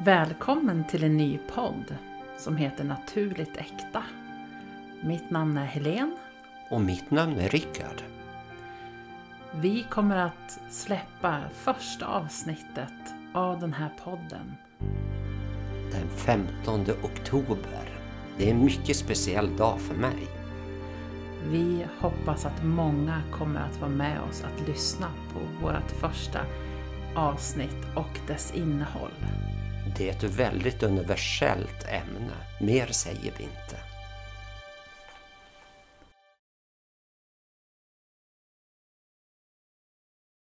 Välkommen till en ny podd som heter Naturligt Äkta. Mitt namn är Helen. Och mitt namn är Rickard. Vi kommer att släppa första avsnittet av den här podden. Den 15 oktober. Det är en mycket speciell dag för mig. Vi hoppas att många kommer att vara med oss att lyssna på vårt första avsnitt och dess innehåll. Det är ett väldigt universellt ämne. Mer säger vi inte.